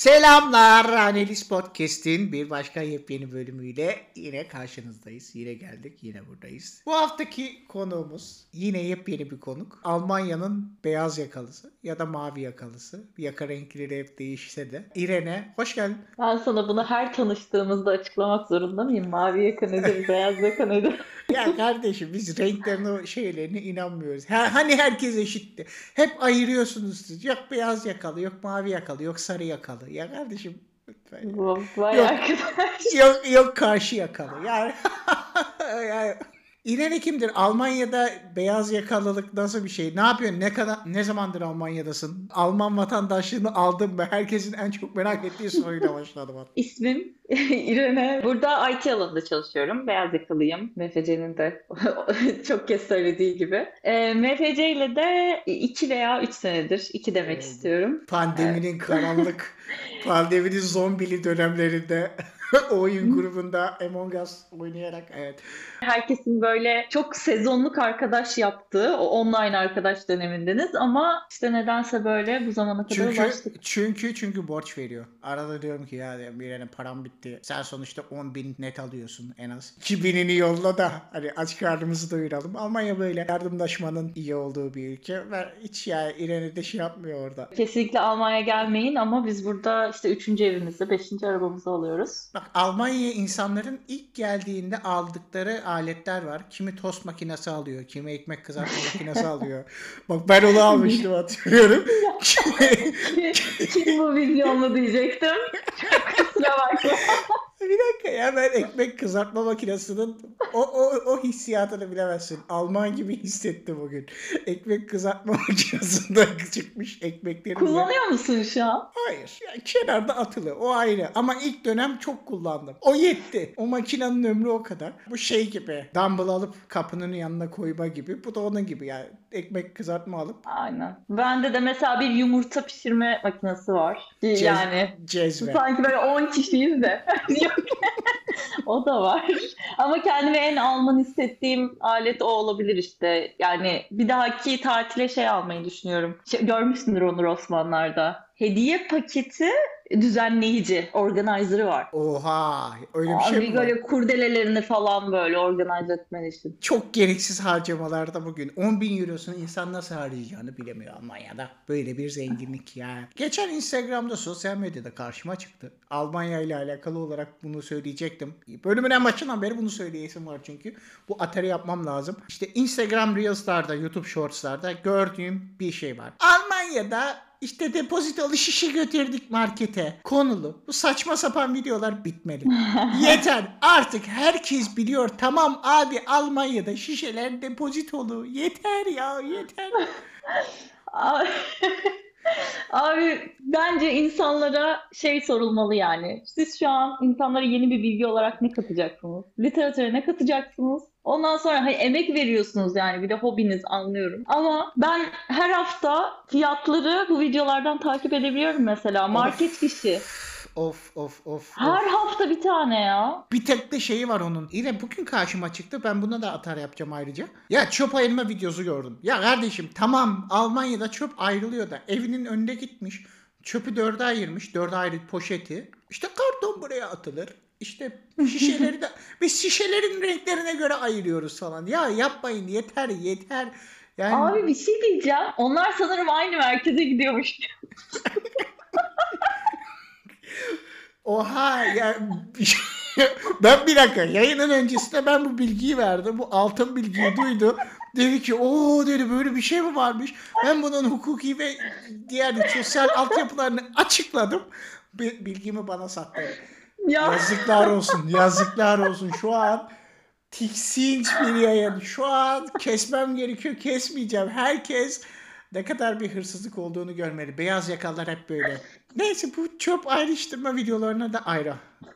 Selamlar Analiz Podcast'in bir başka yepyeni bölümüyle yine karşınızdayız. Yine geldik, yine buradayız. Bu haftaki konuğumuz yine yepyeni bir konuk. Almanya'nın beyaz yakalısı ya da mavi yakalısı. Yaka renkleri hep değişse de. İrene, hoş geldin. Ben sana bunu her tanıştığımızda açıklamak zorunda mıyım? Mavi yaka nedir, beyaz yaka nedir? Ya kardeşim biz renklerin o şeylerine inanmıyoruz. Ha, hani herkes eşitti. Hep ayırıyorsunuz siz. Yok beyaz yakalı, yok mavi yakalı, yok sarı yakalı. Ya kardeşim lütfen. Vay Yok. arkadaş. yok yok karşı yakalı. Yani, yani İrene kimdir? Almanya'da beyaz yakalılık nasıl bir şey? Ne yapıyorsun? Ne kadar ne zamandır Almanya'dasın? Alman vatandaşlığını aldın mı? Herkesin en çok merak ettiği soruyla başladım. İsmim İrene. Burada IT alanında çalışıyorum. Beyaz yakalıyım. MFC'nin de çok kez söylediği gibi. E, MFC ile de 2 veya 3 senedir. 2 demek Evet. istiyorum. Pandeminin karanlık, pandeminin zombili dönemlerinde oyun grubunda Among Us oynayarak evet. Herkesin böyle çok sezonluk arkadaş yaptığı o online arkadaş dönemindeniz ama işte nedense böyle bu zamana kadar Çünkü ulaştık. çünkü çünkü borç veriyor. Arada diyorum ki ya bir yere param bitti. Sen sonuçta 10 bin net alıyorsun en az. 2000'ini yolla da hani aç karnımızı doyuralım. Almanya böyle yardımlaşmanın iyi olduğu bir ülke. Ve hiç ya İrene de şey yapmıyor orada. Kesinlikle Almanya'ya gelmeyin ama biz burada işte üçüncü evimizde, beşinci arabamızı alıyoruz. Bak Almanya'ya insanların ilk geldiğinde aldıkları aletler var. Kimi tost makinesi alıyor, kimi ekmek kızartma makinesi alıyor. Bak ben onu almıştım hatırlıyorum. Kim bu vizyonlu diyecektim. Çok kusura bakma. Bir dakika ya ben ekmek kızartma makinesinin o, o, o hissiyatını bilemezsin. Alman gibi hissettim bugün. Ekmek kızartma makinesinde çıkmış ekmeklerin. Kullanıyor musun şu an? Hayır. Yani kenarda atılı. O ayrı. Ama ilk dönem çok kullandım. O yetti. O makinenin ömrü o kadar. Bu şey gibi. Dumbbell alıp kapının yanına koyma gibi. Bu da onun gibi yani. Ekmek kızartma alıp Aynen. Bende de mesela bir yumurta pişirme makinesi var. Cez- Yani cezve. sanki böyle 10 kişiyiz de. O da var. Ama kendime en Alman hissettiğim alet o olabilir işte. Yani bir dahaki tatile şey almayı düşünüyorum. Şey, görmüşsündür Onur Osmanlar'da. Hediye paketi düzenleyici, organizer'ı var. Oha. Öyle bir Abi şey mi var? böyle kurdelelerini falan böyle organize etmen için. Çok gereksiz harcamalarda bugün 10 bin eurosunu insan nasıl harcayacağını bilemiyor Almanya'da. Böyle bir zenginlik ya. Geçen Instagram'da sosyal medyada karşıma çıktı. Almanya ile alakalı olarak bunu söyleyecektim. Bölümün en başından beri bunu söyleyesim var çünkü. Bu atari yapmam lazım. İşte Instagram Reels'larda, YouTube Shorts'larda gördüğüm bir şey var. Almanya'da işte depozitolu şişe götürdük markete. Konulu. Bu saçma sapan videolar bitmeli. Yeter. Artık herkes biliyor. Tamam abi Almanya'da şişeler depozitolu. Yeter ya yeter. Abi, Abi bence insanlara şey sorulmalı yani. Siz şu an insanlara yeni bir bilgi olarak ne katacaksınız? Literatüre ne katacaksınız? Ondan sonra hani emek veriyorsunuz yani bir de hobiniz anlıyorum. Ama ben her hafta fiyatları bu videolardan takip edebiliyorum mesela. Market fişi. Of of of. of. Her hafta bir tane ya. Bir tek de şeyi var onun. Yine bugün karşıma çıktı. Ben buna da atar yapacağım ayrıca. Ya çöp ayırma videosu gördüm. Ya kardeşim tamam Almanya'da çöp ayrılıyor da evinin önünde gitmiş. Çöpü dörde ayırmış. Dörde ayrı poşeti. İşte karton buraya atılır. İşte şişeleri de biz şişelerin renklerine göre ayırıyoruz falan. Ya yapmayın yeter yeter. Yani Abi bir şey diyeceğim. Onlar sanırım aynı merkeze gidiyormuş. Oha ya ben bir dakika yayının öncesinde ben bu bilgiyi verdim. Bu altın bilgiyi duydu. Dedi ki o dedi böyle bir şey mi varmış? Ben bunun hukuki ve diğer sosyal altyapılarını açıkladım. Bi- Bilgimi bana sattı. Ya Yazıklar olsun yazıklar olsun şu an tiksinç bir yayın. Şu an kesmem gerekiyor kesmeyeceğim. Herkes ne kadar bir hırsızlık olduğunu görmeli. Beyaz yakalılar hep böyle. Neyse bu çöp ayrıştırma videolarına da ayrı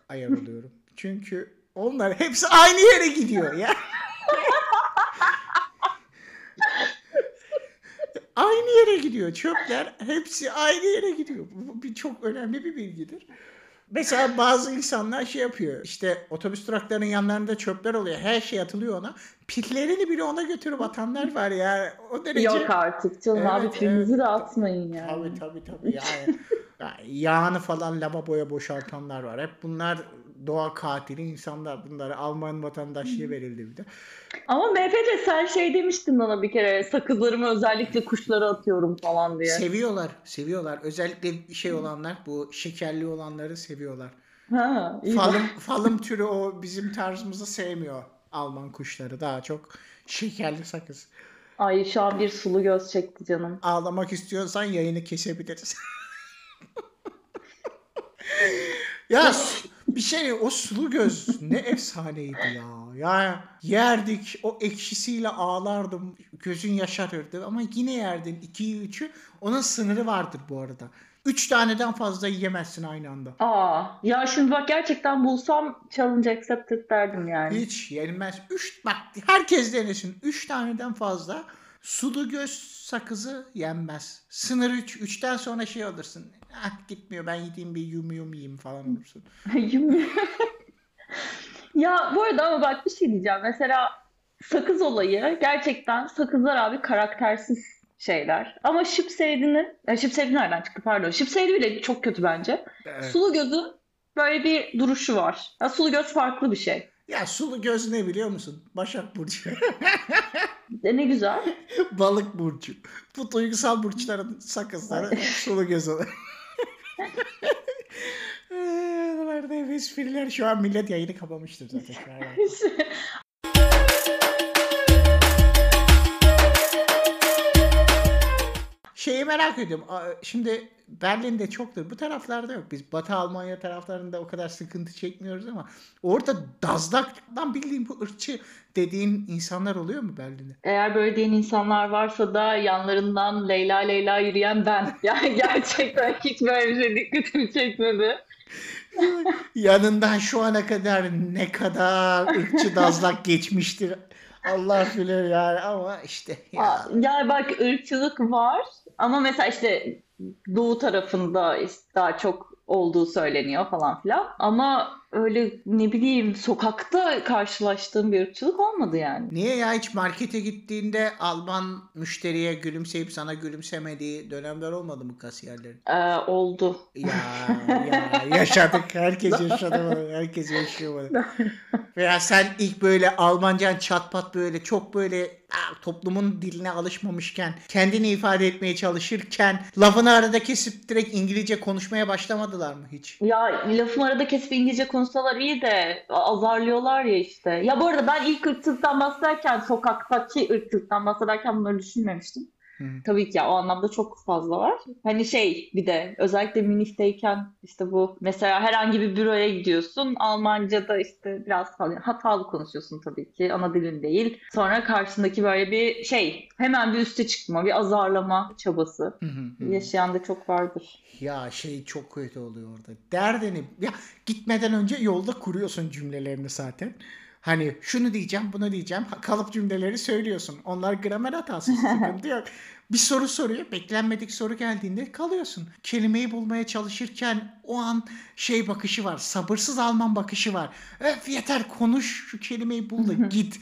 ayarlıyorum. Çünkü onlar hepsi aynı yere gidiyor ya. aynı yere gidiyor. Çöpler hepsi aynı yere gidiyor. Bu bir çok önemli bir bilgidir. Mesela bazı insanlar şey yapıyor. İşte otobüs duraklarının yanlarında çöpler oluyor. Her şey atılıyor ona. Pillerini bile ona götürüp atanlar var ya. O derece. yok artık canım abi Evet, pilinizi evet. de atmayın yani. Tabii tabii tabii yani. ya yağını falan lavaboya boşaltanlar var. Hep bunlar doğa katili insanlar. Bunlara Alman vatandaşlığı verildi bir de. Ama MPC sen şey demiştin bana bir kere sakızlarımı özellikle kuşlara atıyorum falan diye. Seviyorlar, seviyorlar. Özellikle şey olanlar, bu şekerli olanları seviyorlar. Ha, iyi. Falım, falım türü o bizim tarzımızı sevmiyor Alman kuşları. Daha çok şekerli sakız. Ay şu an bir sulu göz çekti canım. Ağlamak istiyorsan yayını kesebiliriz. ya bir şey o sulu göz ne efsaneydi ya. Ya yerdik o ekşisiyle ağlardım. Gözün yaşarırdı ama yine yerdin 2'yi 3'ü. Onun sınırı vardır bu arada. 3 taneden fazla yiyemezsin aynı anda. Aa, ya şimdi bak gerçekten bulsam challenge accepted derdim yani. Hiç yenmez. Üç, bak herkes denesin. Üç taneden fazla sulu göz sakızı yenmez. Sınır üç. Üçten sonra şey alırsın. Ah gitmiyor ben yediğim bir yum yum yiyeyim falan olursun. Ya bu arada ama bak bir şey diyeceğim. Mesela sakız olayı gerçekten sakızlar abi karaktersiz şeyler. Ama Şipseydi'nin, e, Şipseydi nereden çıktı pardon. Şipseydi bile çok kötü bence. Evet. Sulu gözün böyle bir duruşu var. Ya sulu göz farklı bir şey. Ya sulu göz ne biliyor musun? Başak Burcu. E, ne güzel. Balık Burcu. Bu duygusal burçların sakızları sulu göz olur. Eee, Bunlar da espriler. Şu an millet yayını kapamıştır zaten. Şeyi merak ediyorum. Şimdi Berlin'de çoktur. Bu taraflarda yok. Biz Batı Almanya taraflarında o kadar sıkıntı çekmiyoruz ama orada Dazlak'tan bildiğim bu ırkçı dediğin insanlar oluyor mu Berlin'de? Eğer böyle diyen insanlar varsa da yanlarından Leyla Leyla yürüyen ben. Yani gerçekten hiç böyle bir şey dikkatimi çekmedi. Yanından şu ana kadar ne kadar ırkçı Dazlak geçmiştir. Allah bilir yani ama işte ya. Aa, Ya bak ırkçılık var ama mesela işte doğu tarafında daha çok olduğu söyleniyor falan filan. Ama öyle ne bileyim sokakta karşılaştığım bir ırkçılık olmadı yani. Niye ya hiç markete gittiğinde Alman müşteriye gülümseyip sana gülümsemediği dönemler olmadı mı kasiyerlerin? Ee, oldu. Ya, ya yaşadık. Herkes yaşadı. Herkes yaşıyor bunu. Veya sen ilk böyle Almancan çatpat böyle çok böyle toplumun diline alışmamışken kendini ifade etmeye çalışırken lafını arada kesip direkt İngilizce konuşmaya başlamadılar mı hiç? Ya lafımı arada kesip İngilizce konuşsalar iyi de azarlıyorlar ya işte. Ya bu arada ben ilk ırkçılıktan bahsederken sokaktaki ırkçılıktan bahsederken bunları düşünmemiştim. Hı. Tabii ki ya, o anlamda çok fazla var. Hani şey bir de özellikle Münih'teyken işte bu mesela herhangi bir büroya gidiyorsun. Almanca'da işte biraz hatalı konuşuyorsun tabii ki. Ana dilin değil. Sonra karşındaki böyle bir şey hemen bir üste çıkma, bir azarlama çabası. Hı hı hı. Yaşayan da çok vardır. Ya şey çok kötü oluyor orada. Derdini ya gitmeden önce yolda kuruyorsun cümlelerini zaten. Hani şunu diyeceğim, bunu diyeceğim. Kalıp cümleleri söylüyorsun. Onlar gramer hatası, sıkıntı yok. Bir soru soruyor, beklenmedik soru geldiğinde kalıyorsun. Kelimeyi bulmaya çalışırken o an şey bakışı var, sabırsız Alman bakışı var. Öf yeter konuş şu kelimeyi bul da git.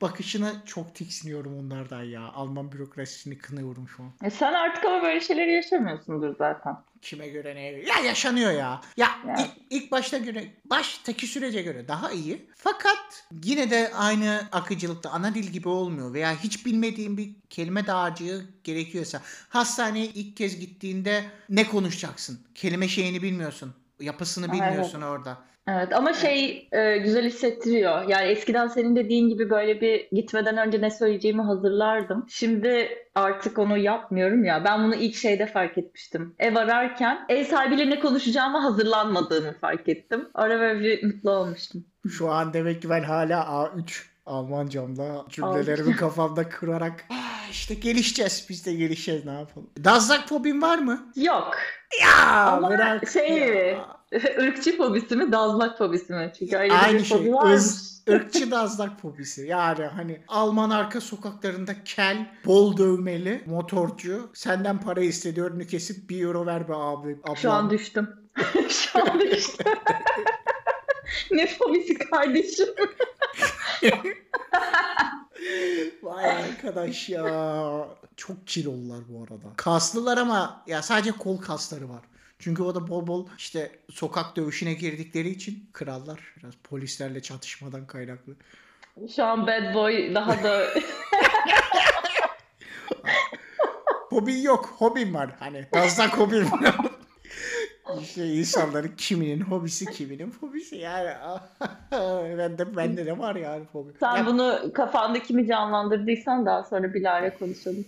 Bakışına çok tiksiniyorum onlardan ya. Alman bürokrasisini kınıyorum şu an. E sen artık ama böyle şeyleri yaşamıyorsundur zaten. Kime göre neye göre? Ya yaşanıyor ya. Ya Ya. ilk, ilk başta göre, baştaki sürece göre daha iyi. Fakat yine de aynı akıcılıkta ana dil gibi olmuyor. Veya hiç bilmediğin bir kelime dağarcığı gerekiyorsa. Hastaneye ilk kez gittiğinde ne konuşacaksın? Kelime şeyini bilmiyorsun. Yapısını bilmiyorsun orada. Evet ama şey e, güzel hissettiriyor. Yani eskiden senin dediğin gibi böyle bir gitmeden önce ne söyleyeceğimi hazırlardım. Şimdi artık onu yapmıyorum ya. Ben bunu ilk şeyde fark etmiştim. Ev ararken ev sahibiyle ne konuşacağımı hazırlanmadığımı fark ettim. Ara böyle bir mutlu olmuştum. Şu an demek ki ben hala A3 Almancamla cümlelerimi kafamda kırarak "Ah, işte gelişeceğiz biz de gelişeceğiz ne yapalım. Dazlak fobin var mı? Yok. Ya Ama bırak şey ya. ırkçı fobisi mi, dazlak fobisi mi? Çünkü öyle Aynı bir şey. fobi varmış. Iz, ırkçı dazlak fobisi. Yani hani Alman arka sokaklarında kel, bol dövmeli, motorcu. Senden para istedi önünü kesip bir euro ver be abi. Ablam. Şu an düştüm. Şu an düştüm. ne fobisi kardeşim? Vay arkadaş ya. Çok kilolular bu arada. Kaslılar ama ya sadece kol kasları var. Çünkü o da bol bol işte sokak dövüşüne girdikleri için krallar biraz polislerle çatışmadan kaynaklı. Şu an Bad Boy daha da Hobin yok. Hobin var. Hani dazlak hobin var. İşte insanların kiminin hobisi kiminin hobisi yani. ben de bende de var yani hobi. sen Ya, bunu kafanda kimi canlandırdıysan daha sonra Bilal'le konuşalım.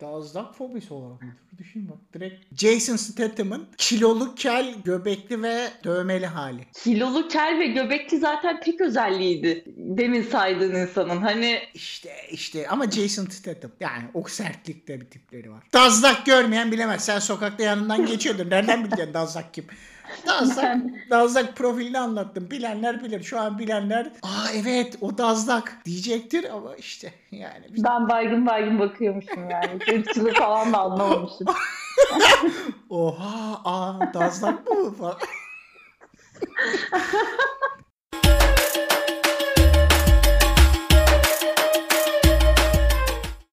Dazlak fobisi olarak mı? Düşün bak. Direkt Jason Statham'ın kilolu, kel, göbekli ve dövmeli hali. Kilolu, kel ve göbekli zaten tek özelliğiydi. Demin saydığın insanın. Hani İşte işte ama Jason Statham yani o sertlikte bir tipleri var. Dazlak görmeyen bilemez. Sen sokakta yanından geçiyordun. Nereden bileceksin Dazlak kim? Dazlak, Dazlak profilini anlattım. Bilenler bilir. Şu an bilenler aa evet o Dazlak diyecektir ama işte yani biz- ben baygın baygın bakıyormuşum yani. Irkçılığı falan da anlamamışım. oha aa Dazlak mı bu falan.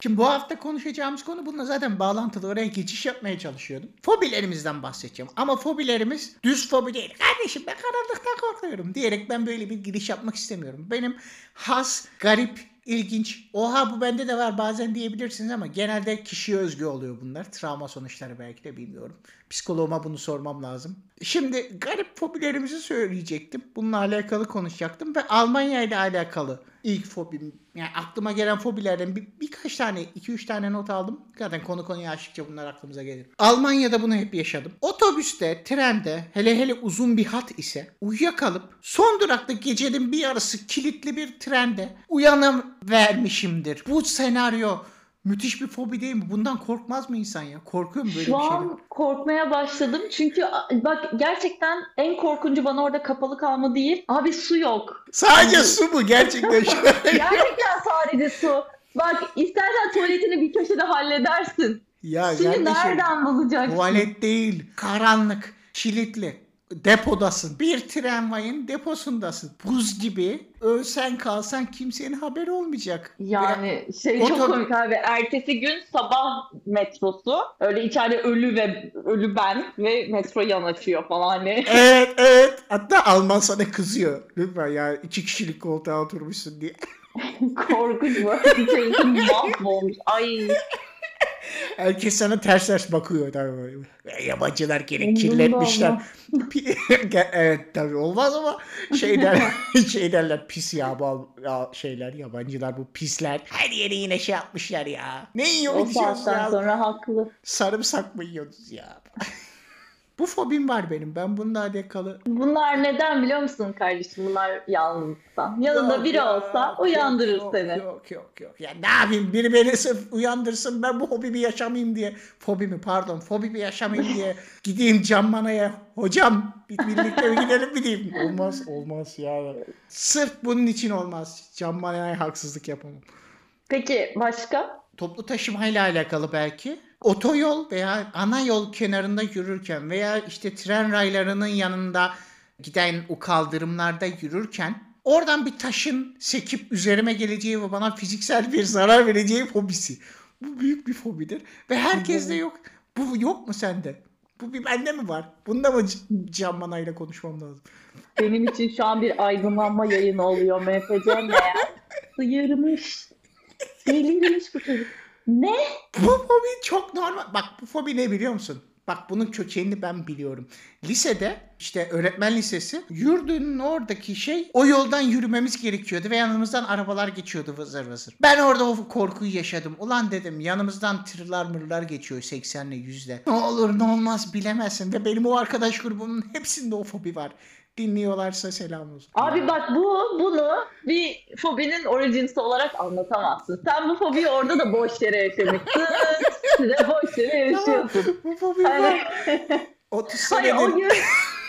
Şimdi bu hafta konuşacağımız konu bununla zaten bağlantılı oraya geçiş yapmaya çalışıyordum. Fobilerimizden bahsedeceğim. Ama fobilerimiz düz fobi değil. Kardeşim ben karanlıktan korkuyorum diyerek ben böyle bir giriş yapmak istemiyorum. Benim has, garip, ilginç, oha bu bende de var bazen diyebilirsiniz ama genelde kişiye özgü oluyor bunlar. Travma sonuçları belki de bilmiyorum. Psikoloğuma bunu sormam lazım. Şimdi garip fobilerimizi söyleyecektim. Bununla alakalı konuşacaktım ve Almanya ile alakalı ilk fobim yani aklıma gelen fobilerden bir, birkaç tane, iki üç tane not aldım. Zaten konu konuya açtıkça bunlar aklımıza gelir. Almanya'da bunu hep yaşadım. Otobüste, trende, hele hele uzun bir hat ise uyuyakalıp son durakta gecenin bir yarısı kilitli bir trende uyanım vermişimdir. Bu senaryo müthiş bir fobi değil mi? Bundan korkmaz mı insan ya? Korkuyor mu böyle Şu bir şeyden? an korkmaya başladım. Çünkü bak gerçekten en korkuncu bana orada kapalı kalma değil. Abi su yok. Sadece su mu? Gerçekten şu Gerçekten sadece su. Bak istersen tuvaletini bir köşede halledersin. Ya Suyu nereden bulacaksın? Tuvalet değil. Karanlık. Kilitli. Depodasın. Bir tramvayın deposundasın. Buz gibi. Ölsen kalsan kimsenin haberi olmayacak. Ve- Yani şey O çok komik abi. Ertesi gün sabah metrosu. Öyle içeride ölü ve ölü ben ve metro yanaşıyor falan hani. Evet evet. Hatta Alman sana kızıyor. Lütfen ya iki kişilik koltuğa oturmuşsun diye. Korkunç bu. İçerisi mahvolmuş. Ay. Herkes sana ters ters bakıyor. Tabii. Yabancılar gene kirletmişler. evet tabii olmaz ama şey, der, şey derler pis ya bu ya şeyler yabancılar bu pisler. Her yere yine şey yapmışlar ya. Ne O yiyoruz ya? saatten sonra haklı. Sarımsak mı yiyoruz ya? bu fobim var benim. Ben bununla alakalı. Bunlar neden biliyor musun kardeşim? Bunlar yalnızlıktan. Yanında Yok biri ya, olsa yok, uyandırır yok, seni. Yok yok yok. Ya ne yapayım? Biri beni sırf uyandırsın ben bu hobimi yaşamayayım diye. Fobimi pardon. Fobimi yaşamayayım diye. Gideyim Canmana'ya. Hocam bir- birlikte mi gidelim mi diyeyim. Olmaz olmaz ya. Sırf bunun için olmaz. Canmana'ya haksızlık yapamam. Peki başka? Toplu taşımayla alakalı belki. Otoyol veya ana yol kenarında yürürken veya işte tren raylarının yanında giden o kaldırımlarda yürürken oradan bir taşın sekip üzerime geleceği ve bana fiziksel bir zarar vereceği fobisi. Bu büyük bir fobidir ve herkeste yok. Bu yok mu sende? Bu bir bende mi var? Bunda mı Can Mana'yla konuşmam lazım? Benim için şu an bir aydınlanma yayını oluyor MFC meğer. Sıyırmış. Delirmiş bu çocuk. Ne? Bu fobi çok normal. Bak bu fobi ne biliyor musun? Bak bunun kökenini ben biliyorum. Lisede işte öğretmen lisesi yurdunun oradaki şey o yoldan yürümemiz gerekiyordu ve yanımızdan arabalar geçiyordu vızır vızır. Ben orada o korkuyu yaşadım. Ulan dedim yanımızdan tırlar mırlar geçiyor 80'le 100'le. Ne olur ne olmaz bilemezsin ve benim o arkadaş grubumun hepsinde o fobi var. Dinliyorlarsa selam olsun. Abi bak bu bunu bir fobinin originsi olarak anlatamazsın. Sen bu fobiyi orada da boş yere yaşamışsın. Size boş yere yaşıyorsun. bu fobi Hani, var. 30 hani o senedir gün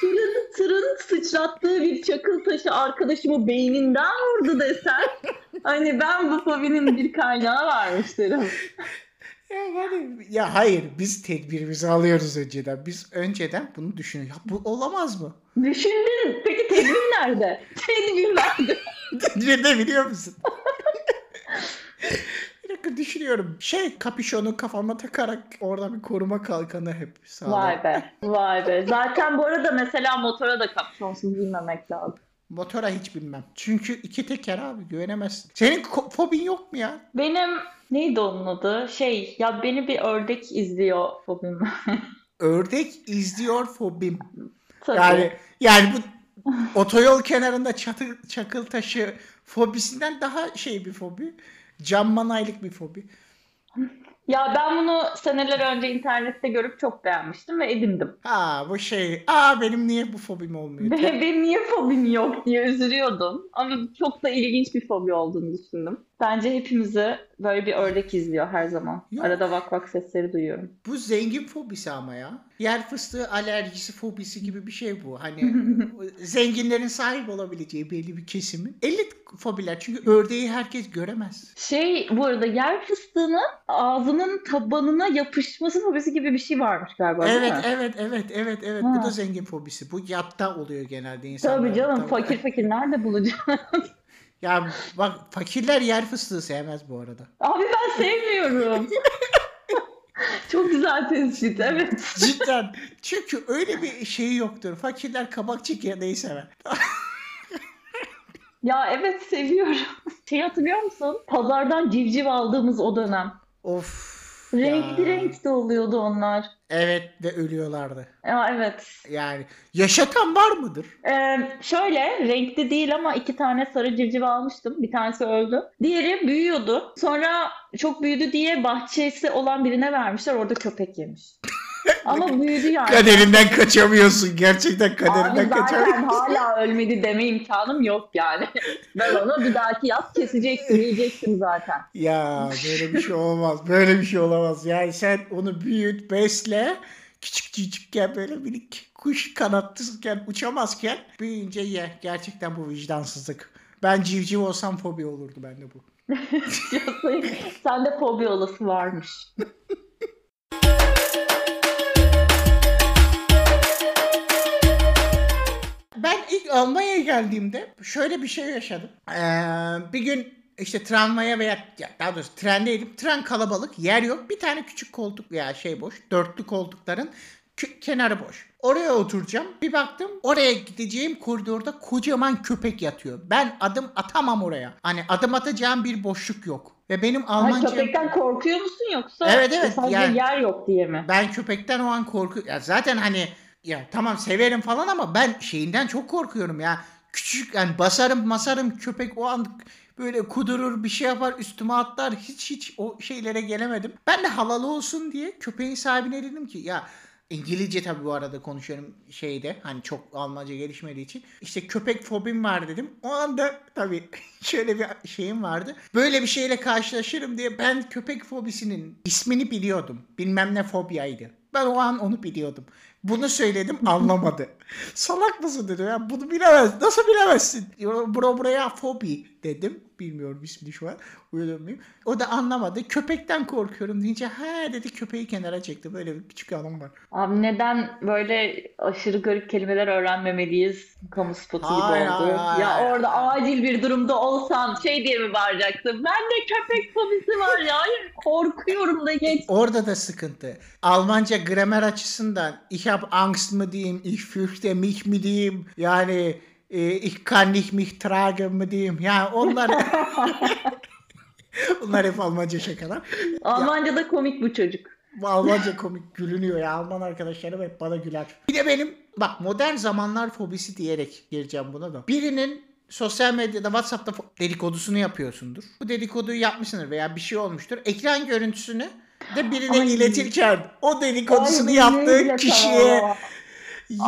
tırın, tırın sıçrattığı bir çakıl taşı arkadaşımı beyninden vurdu desen. Hani ben bu fobinin bir kaynağı varmış derim. Ya, yani, ya hayır biz tedbirimizi alıyoruz önceden. Biz önceden bunu düşünüyoruz. Ya bu olamaz mı? Düşündün. Peki tedbir nerede? Tedbir nerede? Tedbir ne biliyor musun? bir dakika düşünüyorum. Şey kapüşonu kafama takarak orada bir koruma kalkanı hep sağlam. Vay be. Vay be. Zaten bu arada mesela motora da kapşonsuz binmemek lazım. Motora hiç binmem. Çünkü iki teker abi güvenemezsin. Senin fobin yok mu ya? Benim neydi onun adı? Şey ya beni bir ördek izliyor fobim. Ördek izliyor fobim. Tabii. Yani yani bu otoyol kenarında çatı, çakıl taşı fobisinden daha şey bir fobi. Cam manaylık bir fobi. Ya ben bunu seneler önce internette görüp çok beğenmiştim ve edindim. Ha bu şey. Aa benim niye bu fobim olmuyor? Ve benim niye fobim yok diye üzülüyordum. Ama çok da ilginç bir fobi olduğunu düşündüm. Bence hepimizi böyle bir ördek izliyor her zaman. Yok. Arada vak vak sesleri duyuyorum. Bu zengin fobisi ama ya. Yer fıstığı alerjisi fobisi gibi bir şey bu. Hani zenginlerin sahip olabileceği belli bir kesimi. Elit fobiler çünkü ördeği herkes göremez. Şey bu arada yer fıstığının ağzının tabanına yapışması fobisi gibi bir şey varmış galiba değil Evet mi? evet evet evet evet bu Ha. da zengin fobisi. Bu yatta oluyor genelde insanlar. Tabii canım fakir fakir nerede bulacağım? Ya bak fakirler yer fıstığı sevmez bu arada. Abi ben sevmiyorum. Çok güzel tespit evet. Cidden. Çünkü öyle bir şeyi yoktur. Fakirler kabak çekirdeği sever. Ya evet seviyorum. Şey hatırlıyor musun? Pazardan civciv aldığımız o dönem. Of. Renkli renkli oluyordu onlar. Evet ve ölüyorlardı. Ya evet. Yani yaşatan var mıdır? Ee, şöyle renkli değil ama iki tane sarı civciv almıştım. Bir tanesi öldü. Diğeri büyüyordu. Sonra çok büyüdü diye bahçesi olan birine vermişler. Orada köpek yemiş. ama büyüdü yani. Kaderinden kaçamıyorsun. Gerçekten Abi kaderinden zaten kaçamıyorsun. hala ölmedi deme imkanım yok yani. ben onu bir dahaki yaz kesecektim, yiyecektim zaten. Ya böyle bir şey olmaz. Böyle bir şey olamaz. Yani sen onu büyüt, besle. Küçük küçükken böyle minik kuş kanatlıyken uçamazken büyüyünce ye. Gerçekten bu vicdansızlık. Ben civciv olsam fobi olurdu bende bu. Sen- Sende fobi olası varmış. Ben ilk Almanya'ya geldiğimde şöyle bir şey yaşadım. Ee, bir gün işte tramvaya veya ya daha doğrusu trendeydim. Tren kalabalık, yer yok. Bir tane küçük koltuk veya şey boş. Dörtlü koltukların kenarı boş. Oraya oturacağım. Bir baktım oraya gideceğim koridorda kocaman köpek yatıyor. Ben adım atamam oraya. Hani adım atacağım bir boşluk yok. Ve benim Ay, Almanca... köpekten korkuyor musun yoksa Evet, evet, sadece yani- yer yok diye mi? Ben köpekten o an korku ya zaten hani ya tamam severim falan ama ben şeyinden çok korkuyorum ya. Küçük yani basarım masarım köpek o an böyle kudurur bir şey yapar üstüme atlar hiç hiç o şeylere gelemedim. Ben de halalı olsun diye köpeğin sahibine dedim ki ya İngilizce tabii bu arada konuşuyorum şeyde hani çok Almanca gelişmediği için. İşte köpek fobim var dedim. O anda tabii şöyle bir şeyim vardı. Böyle bir şeyle karşılaşırım diye ben köpek fobisinin ismini biliyordum. Bilmem ne fobiyaydı. Ben o an onu biliyordum. Bunu söyledim anlamadı. Salak mısın dedi ya bunu bilemez. Nasıl bilemezsin? Bro buraya fobi dedim. Bilmiyorum ismini şu an. Uyuyor O da anlamadı. Köpekten korkuyorum deyince ha dedi köpeği kenara çekti. Böyle bir küçük anım var. Abi neden böyle aşırı garip kelimeler öğrenmemeliyiz? Kamu spotu gibi Hayır, oldu. hayır, hayır. Ya orada acil bir durumda olsan şey diye mi bağıracaksın? Ben de köpek fobisi var ya. Hayır korkuyorum da geç. Orada da sıkıntı. Almanca gramer açısından ich hab Angst mı diyeyim, ich fürchte mich mi diyeyim, yani e, ich kann nicht mich tragen mı diyeyim. Yani onlar Bunlar hep Almanca şakalar. Almanca'da komik bu çocuk. Almanca komik gülünüyor ya. Alman arkadaşlarım hep bana güler. Bir de benim bak modern zamanlar fobisi diyerek gireceğim buna da. Birinin sosyal medyada WhatsApp'ta dedikodusunu yapıyorsundur. Bu dedikoduyu yapmışsındır veya bir şey olmuştur. Ekran görüntüsünü de birine Ay. iletirken o dedikodusunu Ay, yaptığı kişiye.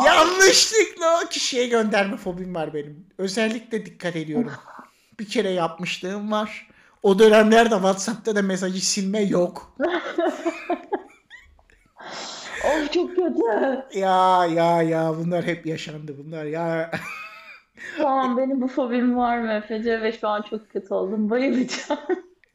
Yanlışlıkla o kişiye gönderme fobim var benim. Özellikle dikkat ediyorum. Bir kere yapmışlığım var. O dönemlerde WhatsApp'ta da mesajı silme yok. Of çok kötü. Ya ya ya bunlar hep yaşandı bunlar ya. Tamam benim bu fobim var mı Efece ve şu an çok kötü oldum. Bayılacağım.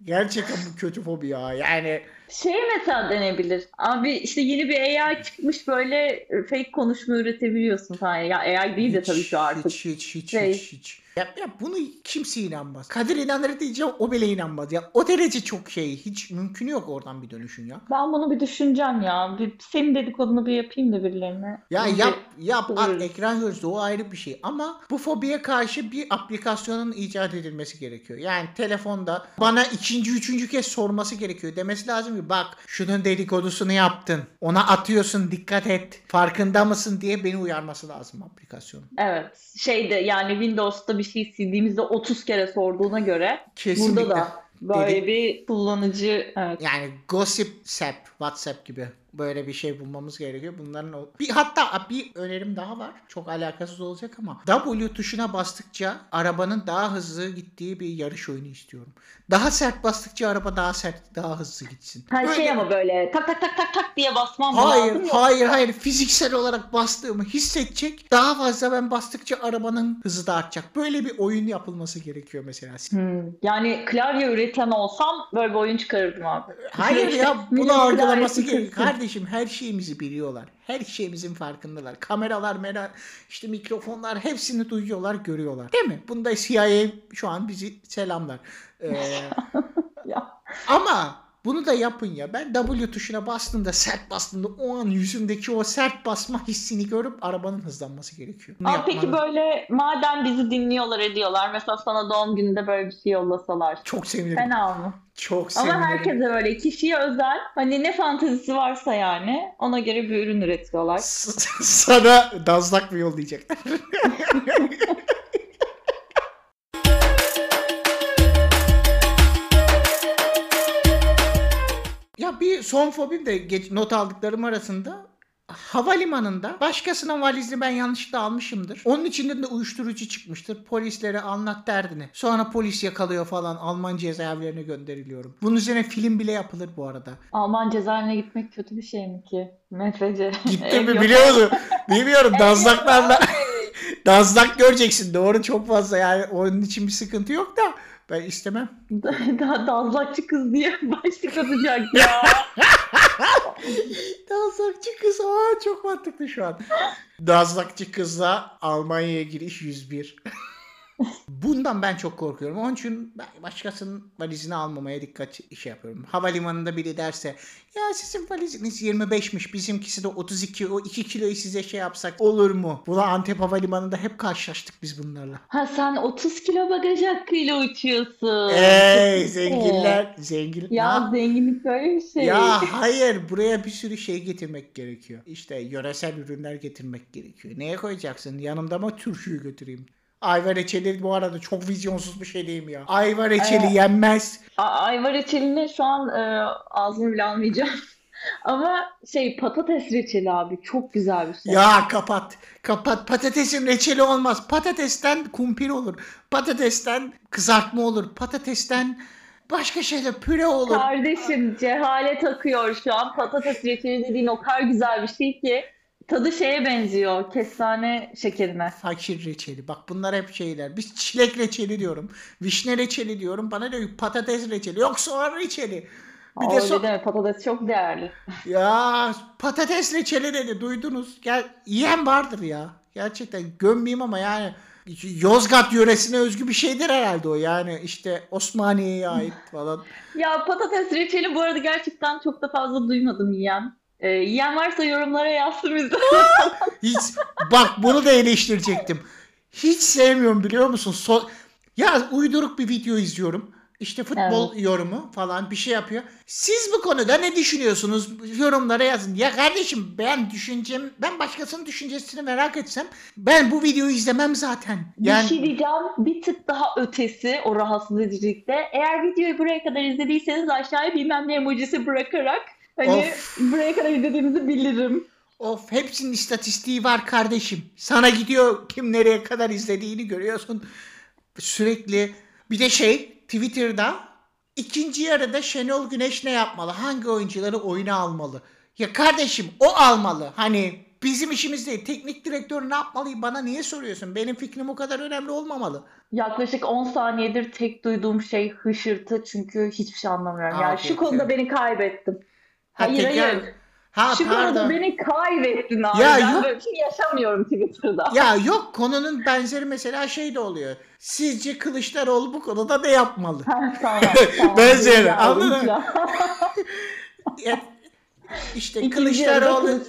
Gerçekten bu kötü fobi ya. Yani Şey mesela denebilir. Abi işte yeni bir AI çıkmış böyle fake konuşma üretebiliyorsun falan. Ya AI değil de tabii şu artık. Hiç hiç hiç Şey. hiç hiç. Ya, ya bunu kimse inanmaz. Kadir inanır diyeceğim o bile inanmaz. Ya o derece çok şey. Hiç mümkünü yok oradan bir dönüşün ya. Ben bunu bir düşüneceğim ya. Bir, senin dedikodunu bir yapayım da birilerine. Ya Bir- yap yap at ekran görüntüsü o ayrı bir şey ama bu fobiye karşı bir aplikasyonun icat edilmesi gerekiyor. Yani telefonda bana ikinci üçüncü kez sorması gerekiyor. Demesi lazım ki bak şunun dedikodusunu yaptın. Ona atıyorsun dikkat et. Farkında mısın diye beni uyarması lazım aplikasyonun. Evet. Şeyde yani Windows'ta bir şey sildiğimizde 30 kere sorduğuna göre Kesinlikle. burada da böyle Dedi- bir kullanıcı evet. Yani gossip sap, WhatsApp gibi böyle bir şey bulmamız gerekiyor. Bunların o- bir hatta bir önerim daha var. Çok alakasız olacak ama W tuşuna bastıkça arabanın daha hızlı gittiği bir yarış oyunu istiyorum. Daha sert bastıkça araba daha sert, daha hızlı gitsin. Her Böyle- şey ama böyle tak tak tak tak tak diye basmam Hayır, lazım. Yok. hayır, hayır. Fiziksel olarak bastığımı hissedecek. Daha fazla ben bastıkça arabanın hızı da artacak. Böyle bir oyun yapılması gerekiyor mesela. Hmm. Yani klavye üreten olsam böyle bir oyun çıkarırdım abi. Hayır ya bunu algılaması gerekiyor. Kardeşim her şeyimizi biliyorlar. Her şeyimizin farkındalar. Kameralar, mera, işte mikrofonlar hepsini duyuyorlar, görüyorlar. Değil mi? Bunda CIA şu an bizi selamlar. Ee, ama bunu da yapın ya. Ben W tuşuna bastığımda, sert bastığımda o an yüzümdeki o sert basma hissini görüp arabanın hızlanması gerekiyor. Bunu Ama peki böyle madem bizi dinliyorlar ediyorlar mesela sana doğum gününde böyle bir şey yollasalar. Çok sevinirim. Fena mı? Çok sevinirim. Ama herkese böyle kişiye özel hani ne fantezisi varsa yani ona göre bir ürün üretiyorlar. Sana dazlak mı yollayacaklar? son fobim de geç, not aldıklarım arasında havalimanında başkasının valizini ben yanlışlıkla almışımdır. Onun içinde de uyuşturucu çıkmıştır. Polislere anlat derdini. Sonra polis yakalıyor falan. Alman cezaevlerine gönderiliyorum. Bunun üzerine film bile yapılır bu arada. Alman cezaevine gitmek kötü bir şey mi ki? MFC. Gittin mi biliyor musun? Bilmiyorum. Dazlaklarla Dazlak göreceksin. Doğru çok fazla yani onun için bir sıkıntı yok da ben istemem. Daha dazlakçı kız diye başlık atacak ya. Dazlakçı kız aa çok mantıklı şu an. Dazlakçı kızla Almanya'ya giriş 101. Bundan ben çok korkuyorum. Onun için ben başkasının valizini almamaya dikkat şey yapıyorum. Havalimanında biri derse ya sizin valiziniz 25'miş bizimkisi de 32 o 2 kiloyu size şey yapsak olur mu? Buna Antep Havalimanı'nda hep karşılaştık biz bunlarla. Ha sen 30 kilo bagaj hakkıyla uçuyorsun. Ey zenginler zengin. Ya Ne zenginlik böyle bir şey. Ya hayır buraya bir sürü şey getirmek gerekiyor. İşte yöresel ürünler getirmek gerekiyor. Neye koyacaksın? Yanımda mı türküyü götüreyim? Ayva reçeli bu arada çok vizyonsuz bir şey değil mi ya? Ayva reçeli Evet. yenmez. A- Ayva reçelini şu an e, ağzımı bile almayacağım. Ama şey patates reçeli abi çok güzel bir şey. Ya kapat. Kapat. Patatesin reçeli olmaz. Patatesten kumpir olur. Patatesten kızartma olur. Patatesten başka şeyler püre olur. Kardeşim cehalet akıyor şu an. Patates reçeli dediğin o kadar güzel bir şey ki tadı şeye benziyor. Kestane şekerine. Fakir reçeli. Bak bunlar hep şeyler. Biz çilek reçeli diyorum. Vişne reçeli diyorum. Bana diyor patates reçeli. Yok soğan reçeli. Bir Aa, de so- deme patates çok değerli. Ya patates reçeli dedi duydunuz. Gel yiyen vardır ya. Gerçekten gömmeyeyim ama yani Yozgat yöresine özgü bir şeydir herhalde o. Yani işte Osmaniye'ye ait falan. Ya patates reçeli bu arada gerçekten çok da fazla duymadım yiyen. Ee, yiyen varsa yorumlara yazsın bize. Hiç bak bunu da eleştirecektim. Hiç sevmiyorum biliyor musun? So- ya uyduruk bir video izliyorum. İşte futbol yorumu falan bir şey yapıyor. Siz bu konuda ne düşünüyorsunuz? Yorumlara yazın. Ya kardeşim ben düşüncem, ben başkasının düşüncesini merak etsem ben bu videoyu izlemem zaten. Yani Bir şey diyeceğim bir tık daha ötesi o rahatsız edicilikte. Eğer videoyu buraya kadar izlediyseniz aşağıya bilmem ne emojisi bırakarak hani Of. buraya kadar izlediğinizi bilirim. of hepsinin istatistiği var kardeşim. Sana gidiyor kim nereye kadar izlediğini görüyorsun. Sürekli bir de şey Twitter'da ikinci yarıda Şenol Güneş ne yapmalı? Hangi oyuncuları oyuna almalı? Ya kardeşim o almalı. Hani bizim işimiz değil. Teknik direktör ne yapmalıyım bana niye soruyorsun? Benim fikrim o kadar önemli olmamalı. Yaklaşık 10 saniyedir tek duyduğum şey hışırtı çünkü hiçbir şey anlamıyorum. Aa, Yani şu konuda beni kaybettin. Ha, Hayır tekrar- hayır. Ha Şu konuda pardon. beni kaybettin abi. Ya ben yok. böyle bir şey yaşamıyorum Twitter'da. Ya yok konunun benzeri mesela şey de oluyor. Sizce Kılıçdaroğlu bu konuda ne yapmalı? Ha, tamam, tamam. Benzeri, anladın mı? Ya, işte İkinci Kılıçdaroğlu.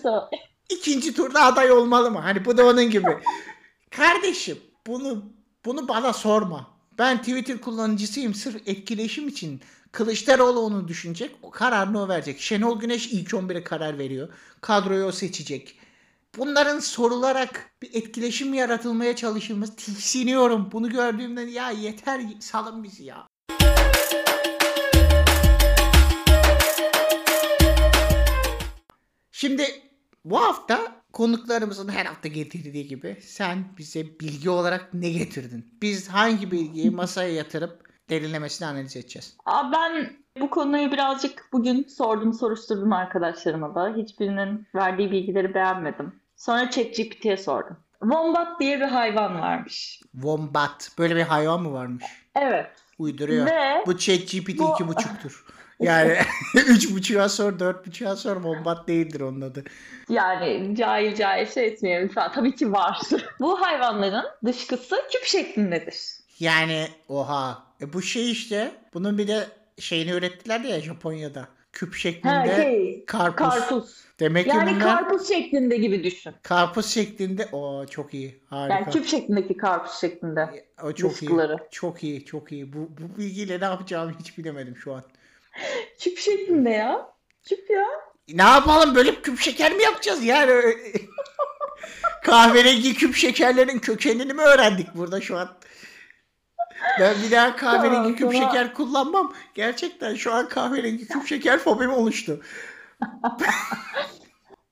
ikinci turda aday olmalı mı? Hani bu da onun gibi. Kardeşim bunu bunu bana sorma. Ben Twitter kullanıcısıyım sırf etkileşim için. Kılıçdaroğlu onu düşünecek. O kararını o verecek. Şenol Güneş ilk 11'e karar veriyor. Kadroyu o seçecek. Bunların sorularak bir etkileşim yaratılmaya çalışılması tiksiniyorum. Bunu gördüğümde ya yeter salın bizi ya. Şimdi bu hafta konuklarımızın her hafta getirdiği gibi sen bize bilgi olarak ne getirdin? Biz hangi bilgiyi masaya yatırıp derinlemesine analiz edeceğiz? Abi ben bu konuyu birazcık bugün sordum soruşturdum arkadaşlarıma da. Hiçbirinin verdiği bilgileri beğenmedim. Sonra ChatGPT'ye sordum. Wombat diye bir hayvan varmış. Wombat. Böyle bir hayvan mı varmış? Evet. Uyduruyor. Ve Bu ChatGPT Bu- iki buçuktur. Yani üç buçuğa sor, dört buçuğa sor Wombat değildir onun adı. yani cahil cahil şey etmeyelim falan. Tabii ki var. bu hayvanların dışkısı küp şeklindedir. Yani oha. E bu şey işte. Bunun bir de şeyini ürettiler ya Japonya'da. Küp Ha, şeklinde şey, karpuz. karpuz. Demek ki Yani bunlar karpuz şeklinde gibi düşün. karpuz şeklinde. O çok iyi. Harika. Yani küp şeklindeki karpuz şeklinde. o çok dışkıları. iyi. Çok iyi, çok iyi. Bu, bu bilgiyle ne yapacağımı hiç bilemedim şu an. Küp şeklinde ya. Küp ya. Ne yapalım böyle küp şeker mi yapacağız yani? Kahverengi küp şekerlerin kökenini mi öğrendik burada şu an? Ben bir daha kahverengi Tamam, küp sana- şeker kullanmam. Gerçekten şu an kahverengi küp şeker fobim oluştu.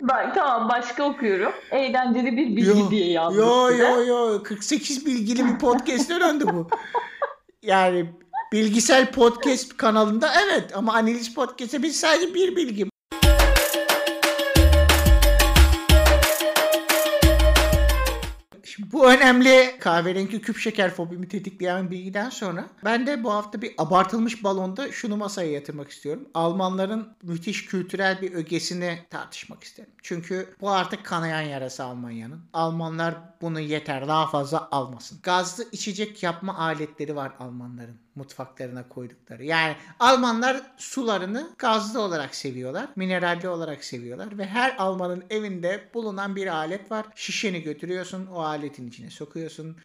Ben tamam başka okuyorum. Eğlenceli bir bilgi Yo, diye yazdım Yo size. yo yo 48 bilgili bir podcast'e döndü bu. Yani bilgisel podcast kanalında evet ama analiz podcast'e biz sadece bir bilgi. Bu önemli kahverengi küp şeker fobimi tetikleyen bilgiden sonra ben de bu hafta bir abartılmış balonda şunu masaya yatırmak istiyorum. Almanların müthiş kültürel bir ögesini tartışmak isterim. Çünkü bu artık kanayan yarası Almanya'nın. Almanlar bunu yeter daha fazla almasın. Gazlı içecek yapma aletleri var Almanların mutfaklarına koydukları. Yani Almanlar sularını gazlı olarak seviyorlar, mineralli olarak seviyorlar ve her Almanın evinde bulunan bir alet var. Şişeni götürüyorsun, o aletin içine sokuyorsun.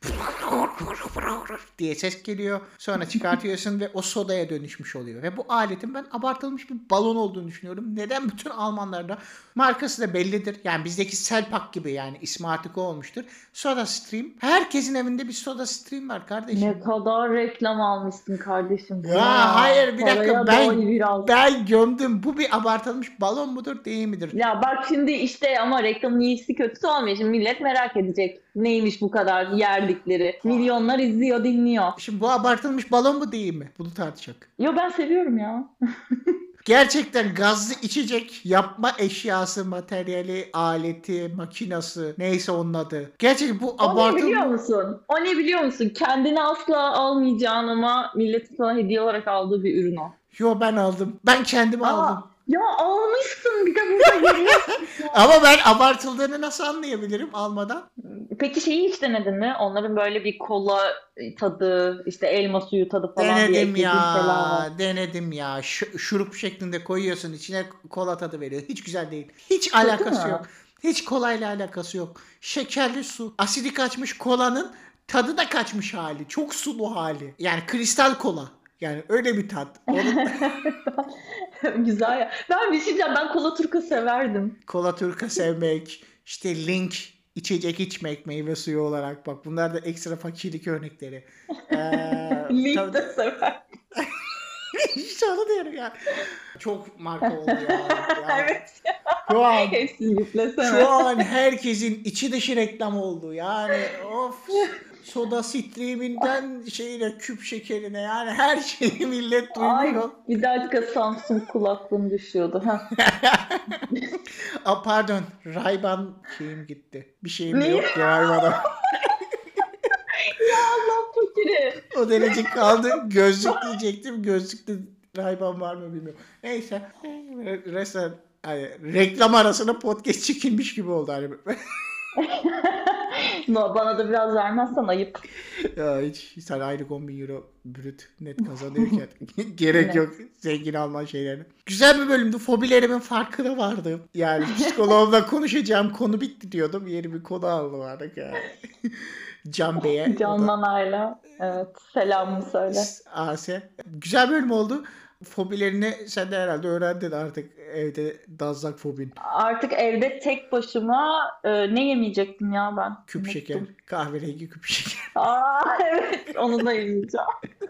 diye ses geliyor. Sonra çıkartıyorsun ve o sodaya dönüşmüş oluyor. Ve bu aletin ben abartılmış bir balon olduğunu düşünüyorum. Neden bütün Almanlarda markası da bellidir. Yani bizdeki Selpak gibi yani ismi artık o olmuştur. Soda Stream. Herkesin evinde bir Soda Stream var kardeşim. Ne kadar reklam almışsın kardeşim. Ya hayır, bir dakika, ben-. Ben gömdüm. Bu bir abartılmış balon mudur değil midir? Ya bak şimdi işte ama reklamın iyisi kötüsü olmuyor. Şimdi millet merak edecek. Neymiş bu kadar yerdikleri. Milyonlar izliyor, dinliyor. Şimdi bu abartılmış balon mu değil mi? Bunu tartışacak. Yo ben seviyorum ya. Gerçekten gazlı içecek yapma eşyası, materyali, aleti, makinası neyse onun adı. Gerçekten bu O ne biliyor musun? O ne biliyor musun? Kendini asla almayacağın ama milletin sana hediye olarak aldığı bir ürün o. Yo ben aldım. Ben kendime Aa, aldım. Ya almışsın bir de burada görüyorsun. Ama ben abartıldığını nasıl anlayabilirim almadan? Peki şeyi hiç denedin mi? Onların böyle bir kola tadı, işte elma suyu tadı falan diye Denedim var. ya. Denedim ya. Ş- şurup şeklinde koyuyorsun içine kola tadı veriyor. Hiç güzel değil. Hiç alakası mü? yok. Hiç kolayla alakası yok. Şekerli su. Asidi kaçmış kolanın tadı da kaçmış hali. Çok sulu hali. Yani kristal kola. Yani öyle bir tat. Onun Güzel ya. Ben bir şey diyeceğim. Ben kola turka severdim. kola turka sevmek, işte link içecek içmek meyve suyu olarak bak bunlar da ekstra fakirlik örnekleri. Ee, Link de. İşte onu diyorum ya. Çok marka oldu ya. ya. evet. Şu an Hepsini yüklesene. Şu an herkesin içi dışı reklam oldu. Yani of soda streaminden şeyine küp şekerine yani her şeyi millet Ay duyuyor. bir dakika Samsung kulaklığım düşüyordu. Aa, pardon Rayban şeyim gitti. Bir şeyim Ne? yok ya Rayban'a. Allah fakiri. O derece kaldı. Gözlük diyecektim. Gözlükte Rayban var mı bilmiyorum. Neyse. Resmen hani reklam arasında podcast çekilmiş gibi oldu hani. No, bana da biraz vermezsen ayıp. Ya hiç sen aylık 10 bin euro brüt net kazanıyorken gerek Evet. yok zengin alman şeylerini. Güzel bir bölümdü. Fobilerimin farkına vardım. Yani psikoloğumla konuşacağım konu bitti diyordum. Yeni bir konu aldım artık yani. Can Bey'e. Candan Ayla. Evet. Selamımı söyle. Ase. Güzel bölüm oldu. Fobilerini sen de herhalde öğrendin artık evde dazlak fobin. Artık evde tek başıma e, ne yemeyecektim ya ben? Küp Unuttum. şeker. Kahverengi küp şeker. Aa evet onu da yemeyeceğim.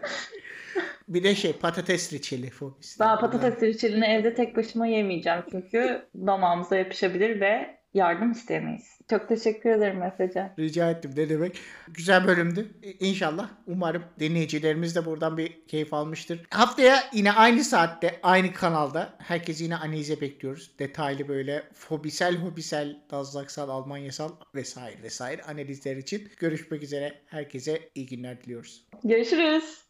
Bir de şey patates reçeli fobisi. Ben patates reçelini evde tek başıma yemeyeceğim çünkü damağımıza yapışabilir ve yardım istemeyiz. Çok teşekkür ederim Efecan. Rica ettim ne demek. Güzel bölümdü. İ- İnşallah umarım dinleyicilerimiz de buradan bir keyif almıştır. Haftaya yine aynı saatte aynı kanalda herkesi yine analize bekliyoruz. Detaylı böyle fobisel hobisel dazlaksal almanyasal vesaire vesaire analizler için görüşmek üzere. Herkese iyi günler diliyoruz. Görüşürüz.